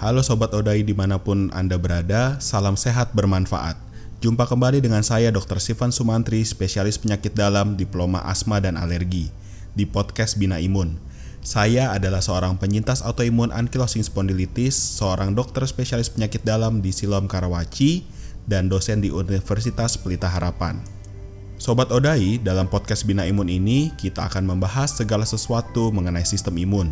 Halo Sobat Odai di mana pun Anda berada, salam sehat bermanfaat. Jumpa kembali dengan saya Dr. Sivan Sumantri, spesialis penyakit dalam, diploma asma dan alergi, di podcast Bina Imun. Saya adalah seorang penyintas autoimun ankylosing spondylitis, seorang dokter spesialis penyakit dalam di Siloam Karawaci, dan dosen di Universitas Pelita Harapan. Sobat Odai, dalam podcast Bina Imun ini kita akan membahas segala sesuatu mengenai sistem imun,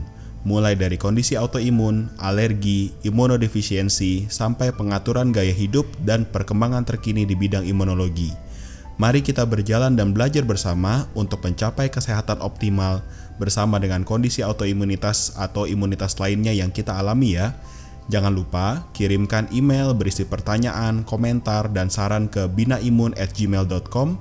mulai dari kondisi autoimun, alergi, imunodefisiensi, sampai pengaturan gaya hidup dan perkembangan terkini di bidang imunologi. Mari kita berjalan dan belajar bersama untuk mencapai kesehatan optimal bersama dengan kondisi autoimunitas atau imunitas lainnya yang kita alami ya. Jangan lupa kirimkan email berisi pertanyaan, komentar, dan saran ke binaimun@gmail.com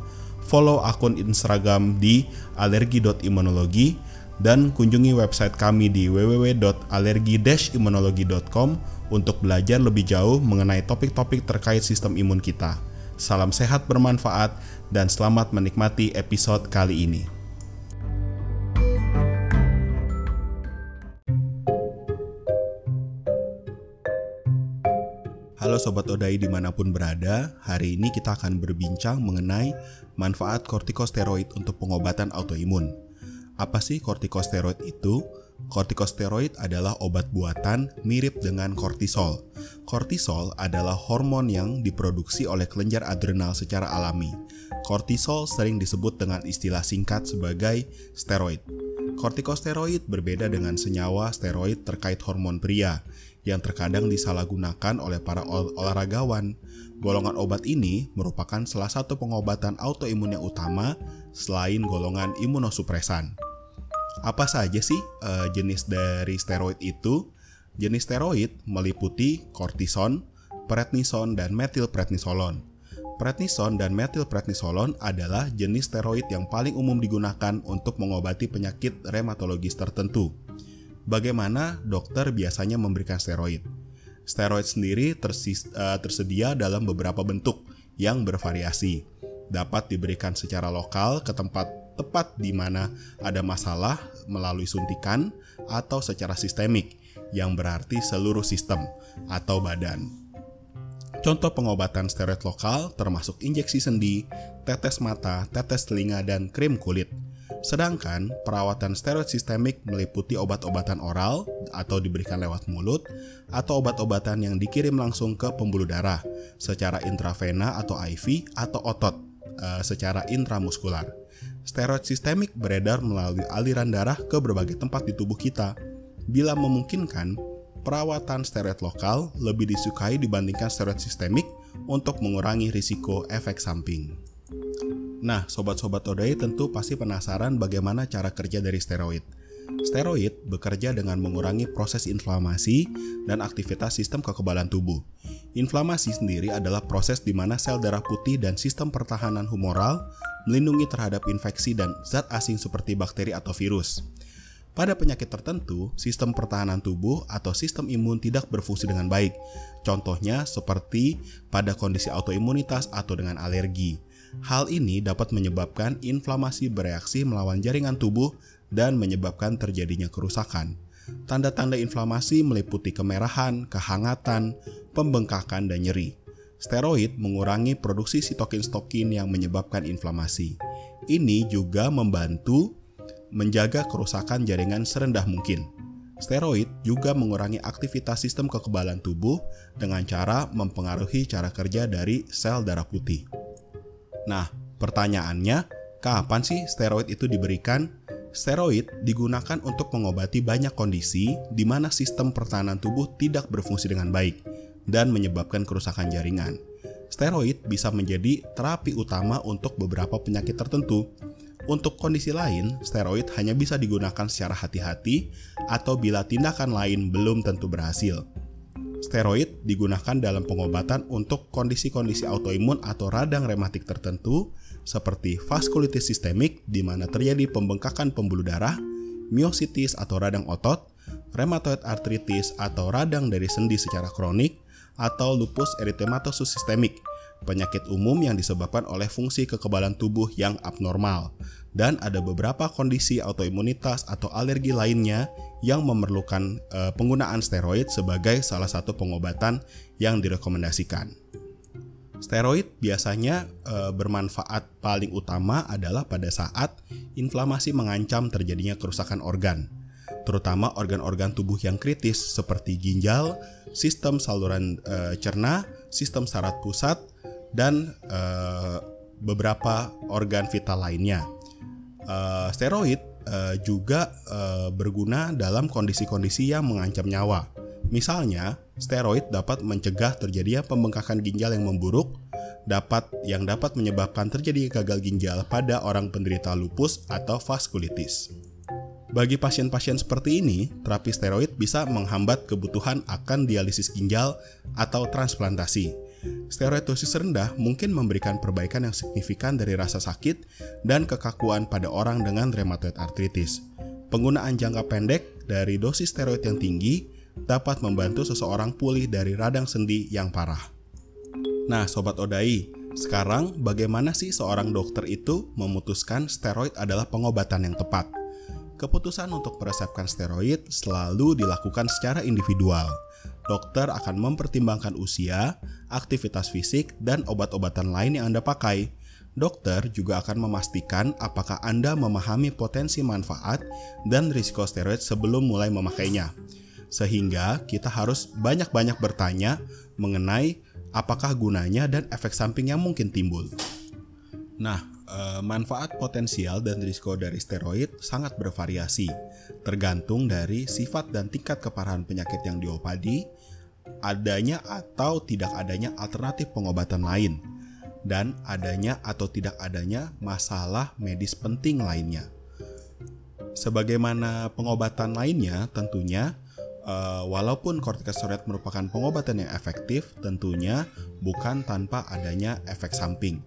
follow akun Instagram di alergi.imunologi, dan kunjungi website kami di www.alergi-imunologi.com untuk belajar lebih jauh mengenai topik-topik terkait sistem imun kita. Salam sehat bermanfaat dan selamat menikmati episode kali ini. Halo Sobat Odai di mana pun berada, hari ini kita akan berbincang mengenai manfaat kortikosteroid untuk pengobatan autoimun. Apa sih kortikosteroid itu? Kortikosteroid adalah obat buatan mirip dengan kortisol. Kortisol adalah hormon yang diproduksi oleh kelenjar adrenal secara alami. Kortisol sering disebut dengan istilah singkat sebagai steroid. Kortikosteroid berbeda dengan senyawa steroid terkait hormon pria yang terkadang disalahgunakan oleh para ol olahragawan. Golongan obat ini merupakan salah satu pengobatan autoimun yang utama selain golongan imunosupresan. Apa saja sih uh, jenis dari steroid itu? Jenis steroid meliputi kortison, prednison, dan metilprednisolon. Prednison dan metilprednisolon adalah jenis steroid yang paling umum digunakan untuk mengobati penyakit rheumatologis tertentu. Bagaimana dokter biasanya memberikan steroid? Steroid sendiri tersis, uh, tersedia dalam beberapa bentuk yang bervariasi. Dapat diberikan secara lokal ke tempat tepat di mana ada masalah melalui suntikan atau secara sistemik yang berarti seluruh sistem atau badan. Contoh pengobatan steroid lokal termasuk injeksi sendi, tetes mata, tetes telinga, dan krim kulit. Sedangkan perawatan steroid sistemik meliputi obat-obatan oral atau diberikan lewat mulut atau obat-obatan yang dikirim langsung ke pembuluh darah secara intravena atau IV atau otot uh, secara intramuskular. Steroid sistemik beredar melalui aliran darah ke berbagai tempat di tubuh kita. Bila memungkinkan, perawatan steroid lokal lebih disukai dibandingkan steroid sistemik untuk mengurangi risiko efek samping. Nah, sobat-sobat Odai tentu pasti penasaran bagaimana cara kerja dari steroid. Steroid bekerja dengan mengurangi proses inflamasi dan aktivitas sistem kekebalan tubuh. Inflamasi sendiri adalah proses di mana sel darah putih dan sistem pertahanan humoral melindungi terhadap infeksi dan zat asing seperti bakteri atau virus. Pada penyakit tertentu, sistem pertahanan tubuh atau sistem imun tidak berfungsi dengan baik. Contohnya seperti pada kondisi autoimunitas atau dengan alergi. Hal ini dapat menyebabkan inflamasi bereaksi melawan jaringan tubuh dan menyebabkan terjadinya kerusakan. Tanda-tanda inflamasi meliputi kemerahan, kehangatan, pembengkakan, dan nyeri. Steroid mengurangi produksi sitokin-stokin yang menyebabkan inflamasi. Ini juga membantu menjaga kerusakan jaringan serendah mungkin. Steroid juga mengurangi aktivitas sistem kekebalan tubuh dengan cara mempengaruhi cara kerja dari sel darah putih. Nah, pertanyaannya, kapan sih steroid itu diberikan? Steroid digunakan untuk mengobati banyak kondisi di mana sistem pertahanan tubuh tidak berfungsi dengan baik dan menyebabkan kerusakan jaringan. Steroid bisa menjadi terapi utama untuk beberapa penyakit tertentu. Untuk kondisi lain, steroid hanya bisa digunakan secara hati-hati atau bila tindakan lain belum tentu berhasil. Steroid digunakan dalam pengobatan untuk kondisi-kondisi autoimun atau radang rematik tertentu seperti vaskulitis sistemik di mana terjadi pembengkakan pembuluh darah, miositis atau radang otot, rheumatoid arthritis atau radang dari sendi secara kronik, atau lupus eritematosus sistemik, penyakit umum yang disebabkan oleh fungsi kekebalan tubuh yang abnormal. Dan ada beberapa kondisi autoimunitas atau alergi lainnya yang memerlukan uh, penggunaan steroid sebagai salah satu pengobatan yang direkomendasikan. Steroid biasanya e, bermanfaat paling utama adalah pada saat inflamasi mengancam terjadinya kerusakan organ, terutama organ-organ tubuh yang kritis seperti ginjal, sistem saluran e, cerna, sistem saraf pusat, dan e, beberapa organ vital lainnya. E, steroid e, juga e, berguna dalam kondisi-kondisi yang mengancam nyawa Misalnya, steroid dapat mencegah terjadinya pembengkakan ginjal yang memburuk, dapat yang dapat menyebabkan terjadi gagal ginjal pada orang penderita lupus atau vaskulitis. Bagi pasien-pasien seperti ini, terapi steroid bisa menghambat kebutuhan akan dialisis ginjal atau transplantasi. Steroid dosis rendah mungkin memberikan perbaikan yang signifikan dari rasa sakit dan kekakuan pada orang dengan rheumatoid arthritis. Penggunaan jangka pendek dari dosis steroid yang tinggi dapat membantu seseorang pulih dari radang sendi yang parah. Nah, sobat Odai, sekarang bagaimana sih seorang dokter itu memutuskan steroid adalah pengobatan yang tepat? Keputusan untuk meresepkan steroid selalu dilakukan secara individual. Dokter akan mempertimbangkan usia, aktivitas fisik, dan obat-obatan lain yang Anda pakai. Dokter juga akan memastikan apakah Anda memahami potensi manfaat dan risiko steroid sebelum mulai memakainya sehingga kita harus banyak-banyak bertanya mengenai apakah gunanya dan efek samping yang mungkin timbul. Nah, eh, manfaat potensial dan risiko dari steroid sangat bervariasi, tergantung dari sifat dan tingkat keparahan penyakit yang diobati, adanya atau tidak adanya alternatif pengobatan lain, dan adanya atau tidak adanya masalah medis penting lainnya. Sebagaimana pengobatan lainnya, tentunya uh, walaupun kortikosteroid merupakan pengobatan yang efektif, tentunya bukan tanpa adanya efek samping.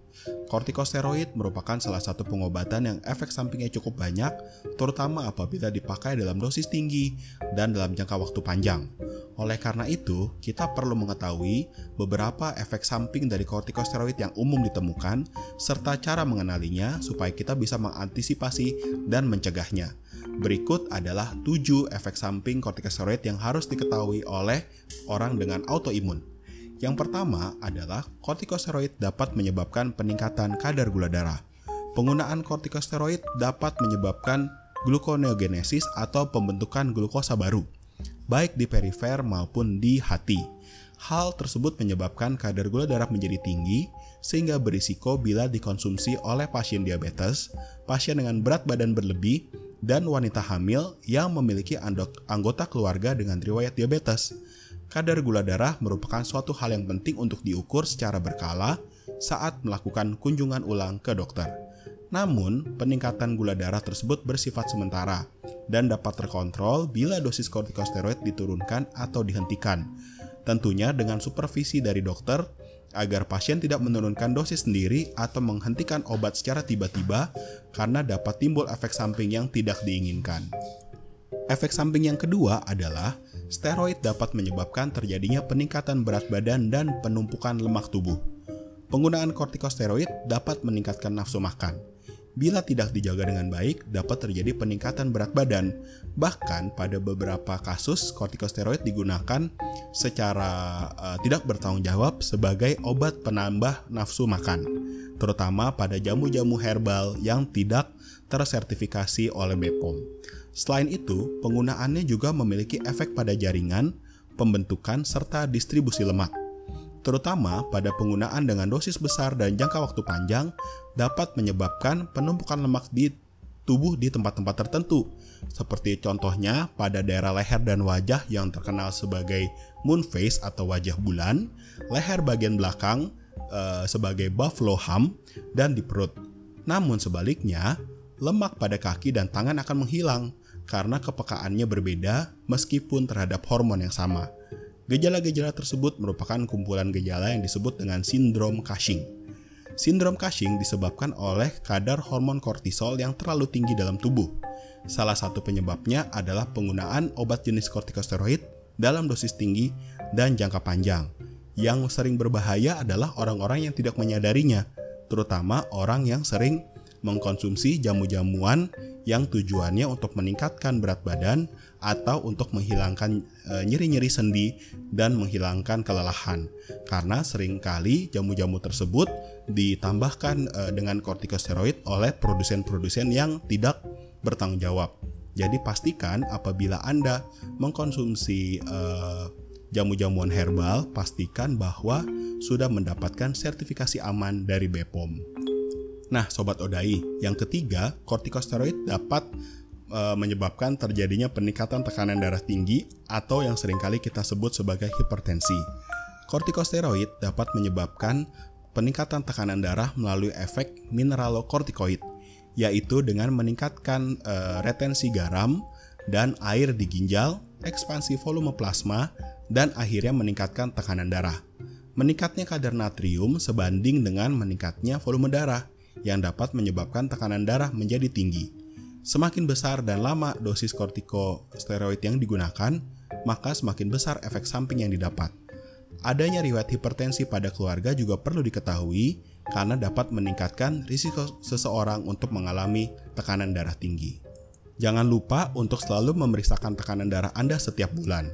Kortikosteroid merupakan salah satu pengobatan yang efek sampingnya cukup banyak, terutama apabila dipakai dalam dosis tinggi dan dalam jangka waktu panjang. Oleh karena itu, kita perlu mengetahui beberapa efek samping dari kortikosteroid yang umum ditemukan, serta cara mengenalinya supaya kita bisa mengantisipasi dan mencegahnya. Berikut adalah 7 efek samping kortikosteroid yang harus diketahui oleh orang dengan autoimun. Yang pertama adalah kortikosteroid dapat menyebabkan peningkatan kadar gula darah. Penggunaan kortikosteroid dapat menyebabkan gluconeogenesis atau pembentukan glukosa baru, baik di perifer maupun di hati. Hal tersebut menyebabkan kadar gula darah menjadi tinggi, sehingga berisiko bila dikonsumsi oleh pasien diabetes, pasien dengan berat badan berlebih, dan wanita hamil yang memiliki anggota keluarga dengan riwayat diabetes. Kadar gula darah merupakan suatu hal yang penting untuk diukur secara berkala saat melakukan kunjungan ulang ke dokter. Namun, peningkatan gula darah tersebut bersifat sementara dan dapat terkontrol bila dosis kortikosteroid diturunkan atau dihentikan. Tentunya dengan supervisi dari dokter agar pasien tidak menurunkan dosis sendiri atau menghentikan obat secara tiba-tiba karena dapat timbul efek samping yang tidak diinginkan. Efek samping yang kedua adalah steroid dapat menyebabkan terjadinya peningkatan berat badan dan penumpukan lemak tubuh. Penggunaan kortikosteroid dapat meningkatkan nafsu makan, Bila tidak dijaga dengan baik, dapat terjadi peningkatan berat badan. Bahkan pada beberapa kasus, kortikosteroid digunakan secara uh, tidak bertanggung jawab sebagai obat penambah nafsu makan, terutama pada jamu-jamu herbal yang tidak tersertifikasi oleh BPOM. Selain itu, penggunaannya juga memiliki efek pada jaringan, pembentukan, serta distribusi lemak terutama pada penggunaan dengan dosis besar dan jangka waktu panjang, dapat menyebabkan penumpukan lemak di tubuh di tempat-tempat tertentu, seperti contohnya pada daerah leher dan wajah yang terkenal sebagai moon face atau wajah bulan, leher bagian belakang e, sebagai buffalo hump, dan di perut. Namun sebaliknya, lemak pada kaki dan tangan akan menghilang karena kepekaannya berbeda meskipun terhadap hormon yang sama. Gejala-gejala tersebut merupakan kumpulan gejala yang disebut dengan sindrom Cushing. Sindrom Cushing disebabkan oleh kadar hormon kortisol yang terlalu tinggi dalam tubuh. Salah satu penyebabnya adalah penggunaan obat jenis kortikosteroid dalam dosis tinggi dan jangka panjang. Yang sering berbahaya adalah orang-orang yang tidak menyadarinya, terutama orang yang sering mengkonsumsi jamu-jamuan yang tujuannya untuk meningkatkan berat badan atau untuk menghilangkan e, nyeri-nyeri sendi dan menghilangkan kelelahan. Karena sering kali jamu-jamu tersebut ditambahkan e, dengan kortikosteroid oleh produsen-produsen yang tidak bertanggung jawab. Jadi pastikan apabila Anda mengkonsumsi e, jamu-jamuan herbal, pastikan bahwa sudah mendapatkan sertifikasi aman dari BPOM. Nah, sobat Odai, yang ketiga, kortikosteroid dapat e, menyebabkan terjadinya peningkatan tekanan darah tinggi atau yang sering kali kita sebut sebagai hipertensi. Kortikosteroid dapat menyebabkan peningkatan tekanan darah melalui efek mineralokortikoid, yaitu dengan meningkatkan e, retensi garam dan air di ginjal, ekspansi volume plasma, dan akhirnya meningkatkan tekanan darah. Meningkatnya kadar natrium sebanding dengan meningkatnya volume darah yang dapat menyebabkan tekanan darah menjadi tinggi. Semakin besar dan lama dosis kortikosteroid yang digunakan, maka semakin besar efek samping yang didapat. Adanya riwayat hipertensi pada keluarga juga perlu diketahui karena dapat meningkatkan risiko seseorang untuk mengalami tekanan darah tinggi. Jangan lupa untuk selalu memeriksakan tekanan darah Anda setiap bulan.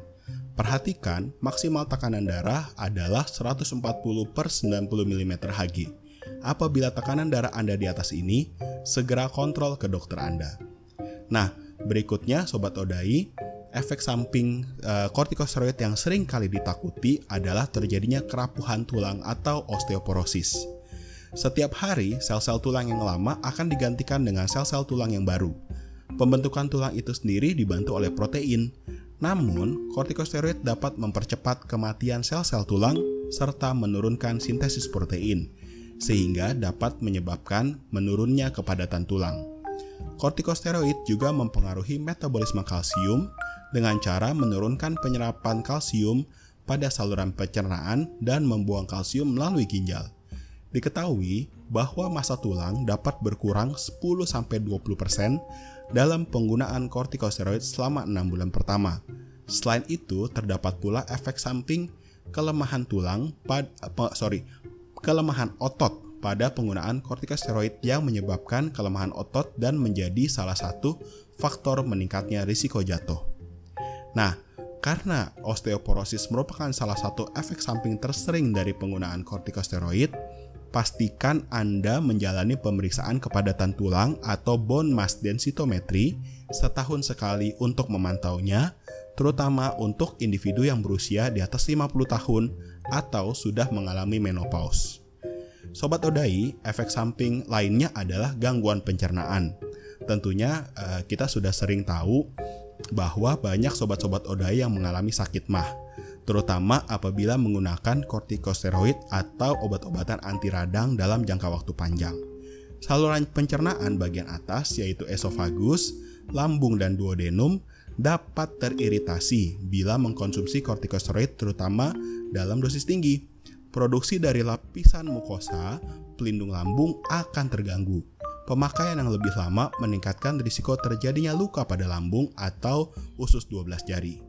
Perhatikan, maksimal tekanan darah adalah 140 per 90 mm Hg Apabila tekanan darah Anda di atas ini, segera kontrol ke dokter Anda. Nah, berikutnya Sobat Odai, efek samping uh, kortikosteroid yang sering kali ditakuti adalah terjadinya kerapuhan tulang atau osteoporosis. Setiap hari, sel-sel tulang yang lama akan digantikan dengan sel-sel tulang yang baru. Pembentukan tulang itu sendiri dibantu oleh protein. Namun, kortikosteroid dapat mempercepat kematian sel-sel tulang serta menurunkan sintesis protein sehingga dapat menyebabkan menurunnya kepadatan tulang. Kortikosteroid juga mempengaruhi metabolisme kalsium dengan cara menurunkan penyerapan kalsium pada saluran pencernaan dan membuang kalsium melalui ginjal. Diketahui bahwa masa tulang dapat berkurang 10-20% dalam penggunaan kortikosteroid selama 6 bulan pertama. Selain itu, terdapat pula efek samping kelemahan tulang pad, sorry, kelemahan otot pada penggunaan kortikosteroid yang menyebabkan kelemahan otot dan menjadi salah satu faktor meningkatnya risiko jatuh. Nah, karena osteoporosis merupakan salah satu efek samping tersering dari penggunaan kortikosteroid, pastikan Anda menjalani pemeriksaan kepadatan tulang atau bone mass densitometry setahun sekali untuk memantaunya, terutama untuk individu yang berusia di atas 50 tahun atau sudah mengalami menopause. Sobat Odai, efek samping lainnya adalah gangguan pencernaan. Tentunya eh, kita sudah sering tahu bahwa banyak sobat-sobat Odai yang mengalami sakit mah, terutama apabila menggunakan kortikosteroid atau obat-obatan anti radang dalam jangka waktu panjang. Saluran pencernaan bagian atas yaitu esofagus, lambung dan duodenum dapat teriritasi bila mengkonsumsi kortikosteroid terutama dalam dosis tinggi. Produksi dari lapisan mukosa pelindung lambung akan terganggu. Pemakaian yang lebih lama meningkatkan risiko terjadinya luka pada lambung atau usus 12 jari.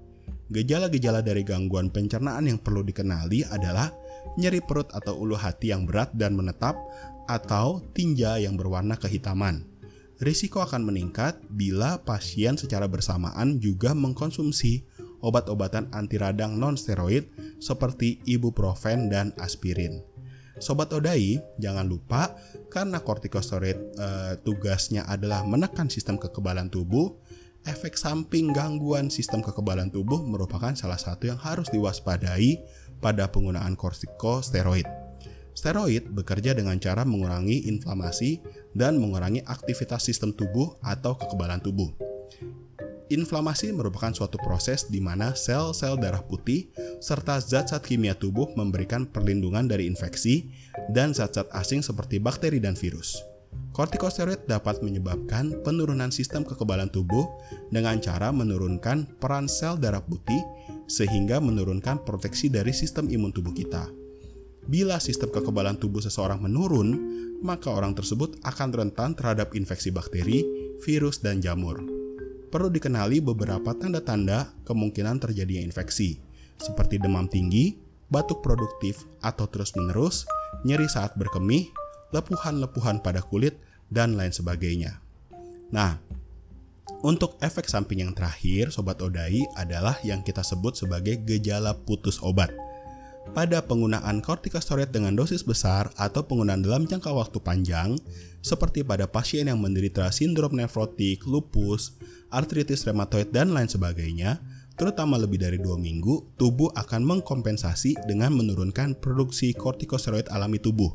Gejala-gejala dari gangguan pencernaan yang perlu dikenali adalah nyeri perut atau ulu hati yang berat dan menetap atau tinja yang berwarna kehitaman risiko akan meningkat bila pasien secara bersamaan juga mengkonsumsi obat-obatan anti radang non-steroid seperti ibuprofen dan aspirin. Sobat Odai, jangan lupa karena kortikosteroid e, tugasnya adalah menekan sistem kekebalan tubuh, efek samping gangguan sistem kekebalan tubuh merupakan salah satu yang harus diwaspadai pada penggunaan kortikosteroid. Steroid bekerja dengan cara mengurangi inflamasi dan mengurangi aktivitas sistem tubuh atau kekebalan tubuh. Inflamasi merupakan suatu proses di mana sel-sel darah putih serta zat-zat kimia tubuh memberikan perlindungan dari infeksi dan zat-zat asing seperti bakteri dan virus. Kortikosteroid dapat menyebabkan penurunan sistem kekebalan tubuh dengan cara menurunkan peran sel darah putih sehingga menurunkan proteksi dari sistem imun tubuh kita. Bila sistem kekebalan tubuh seseorang menurun, maka orang tersebut akan rentan terhadap infeksi bakteri, virus, dan jamur. Perlu dikenali beberapa tanda-tanda kemungkinan terjadinya infeksi, seperti demam tinggi, batuk produktif atau terus-menerus, nyeri saat berkemih, lepuhan-lepuhan pada kulit, dan lain sebagainya. Nah, untuk efek samping yang terakhir, Sobat Odai adalah yang kita sebut sebagai gejala putus obat. Pada penggunaan kortikosteroid dengan dosis besar atau penggunaan dalam jangka waktu panjang, seperti pada pasien yang menderita sindrom nefrotik, lupus, artritis reumatoid, dan lain sebagainya, terutama lebih dari dua minggu, tubuh akan mengkompensasi dengan menurunkan produksi kortikosteroid alami tubuh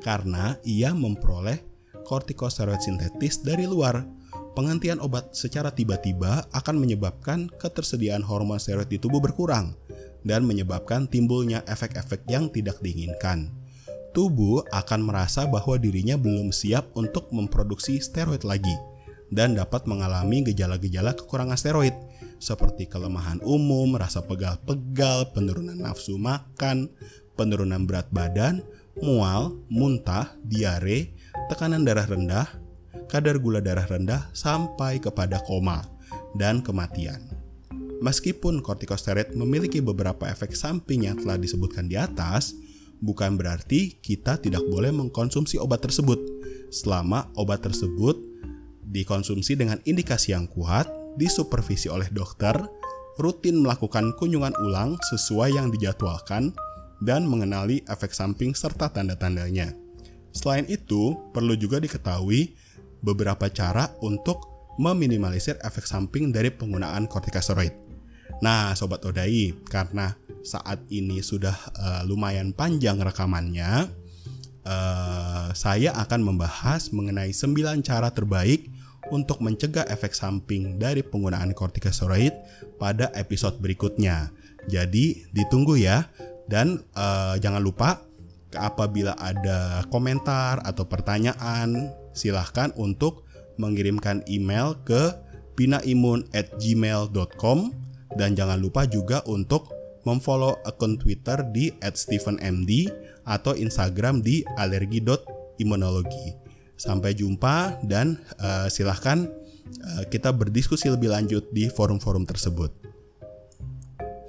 karena ia memperoleh kortikosteroid sintetis dari luar. Penghentian obat secara tiba-tiba akan menyebabkan ketersediaan hormon steroid di tubuh berkurang dan menyebabkan timbulnya efek-efek yang tidak diinginkan. Tubuh akan merasa bahwa dirinya belum siap untuk memproduksi steroid lagi dan dapat mengalami gejala-gejala kekurangan steroid seperti kelemahan umum, rasa pegal-pegal, penurunan nafsu makan, penurunan berat badan, mual, muntah, diare, tekanan darah rendah, kadar gula darah rendah sampai kepada koma dan kematian. Meskipun kortikosteroid memiliki beberapa efek samping yang telah disebutkan di atas, bukan berarti kita tidak boleh mengkonsumsi obat tersebut selama obat tersebut dikonsumsi dengan indikasi yang kuat, disupervisi oleh dokter, rutin melakukan kunjungan ulang sesuai yang dijadwalkan, dan mengenali efek samping serta tanda-tandanya. Selain itu, perlu juga diketahui beberapa cara untuk meminimalisir efek samping dari penggunaan kortikosteroid. Nah, sobat Odai, karena saat ini sudah uh, lumayan panjang rekamannya, uh, saya akan membahas mengenai 9 cara terbaik untuk mencegah efek samping dari penggunaan kortikosteroid pada episode berikutnya. Jadi, ditunggu ya. Dan uh, jangan lupa apabila ada komentar atau pertanyaan, silahkan untuk mengirimkan email ke pinaimun@gmail.com dan jangan lupa juga untuk memfollow akun Twitter di @stephenmd atau Instagram di alergi.imunologi. Sampai jumpa dan uh, silahkan uh, kita berdiskusi lebih lanjut di forum-forum tersebut.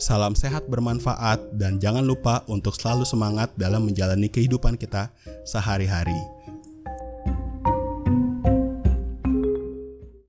Salam sehat bermanfaat dan jangan lupa untuk selalu semangat dalam menjalani kehidupan kita sehari-hari.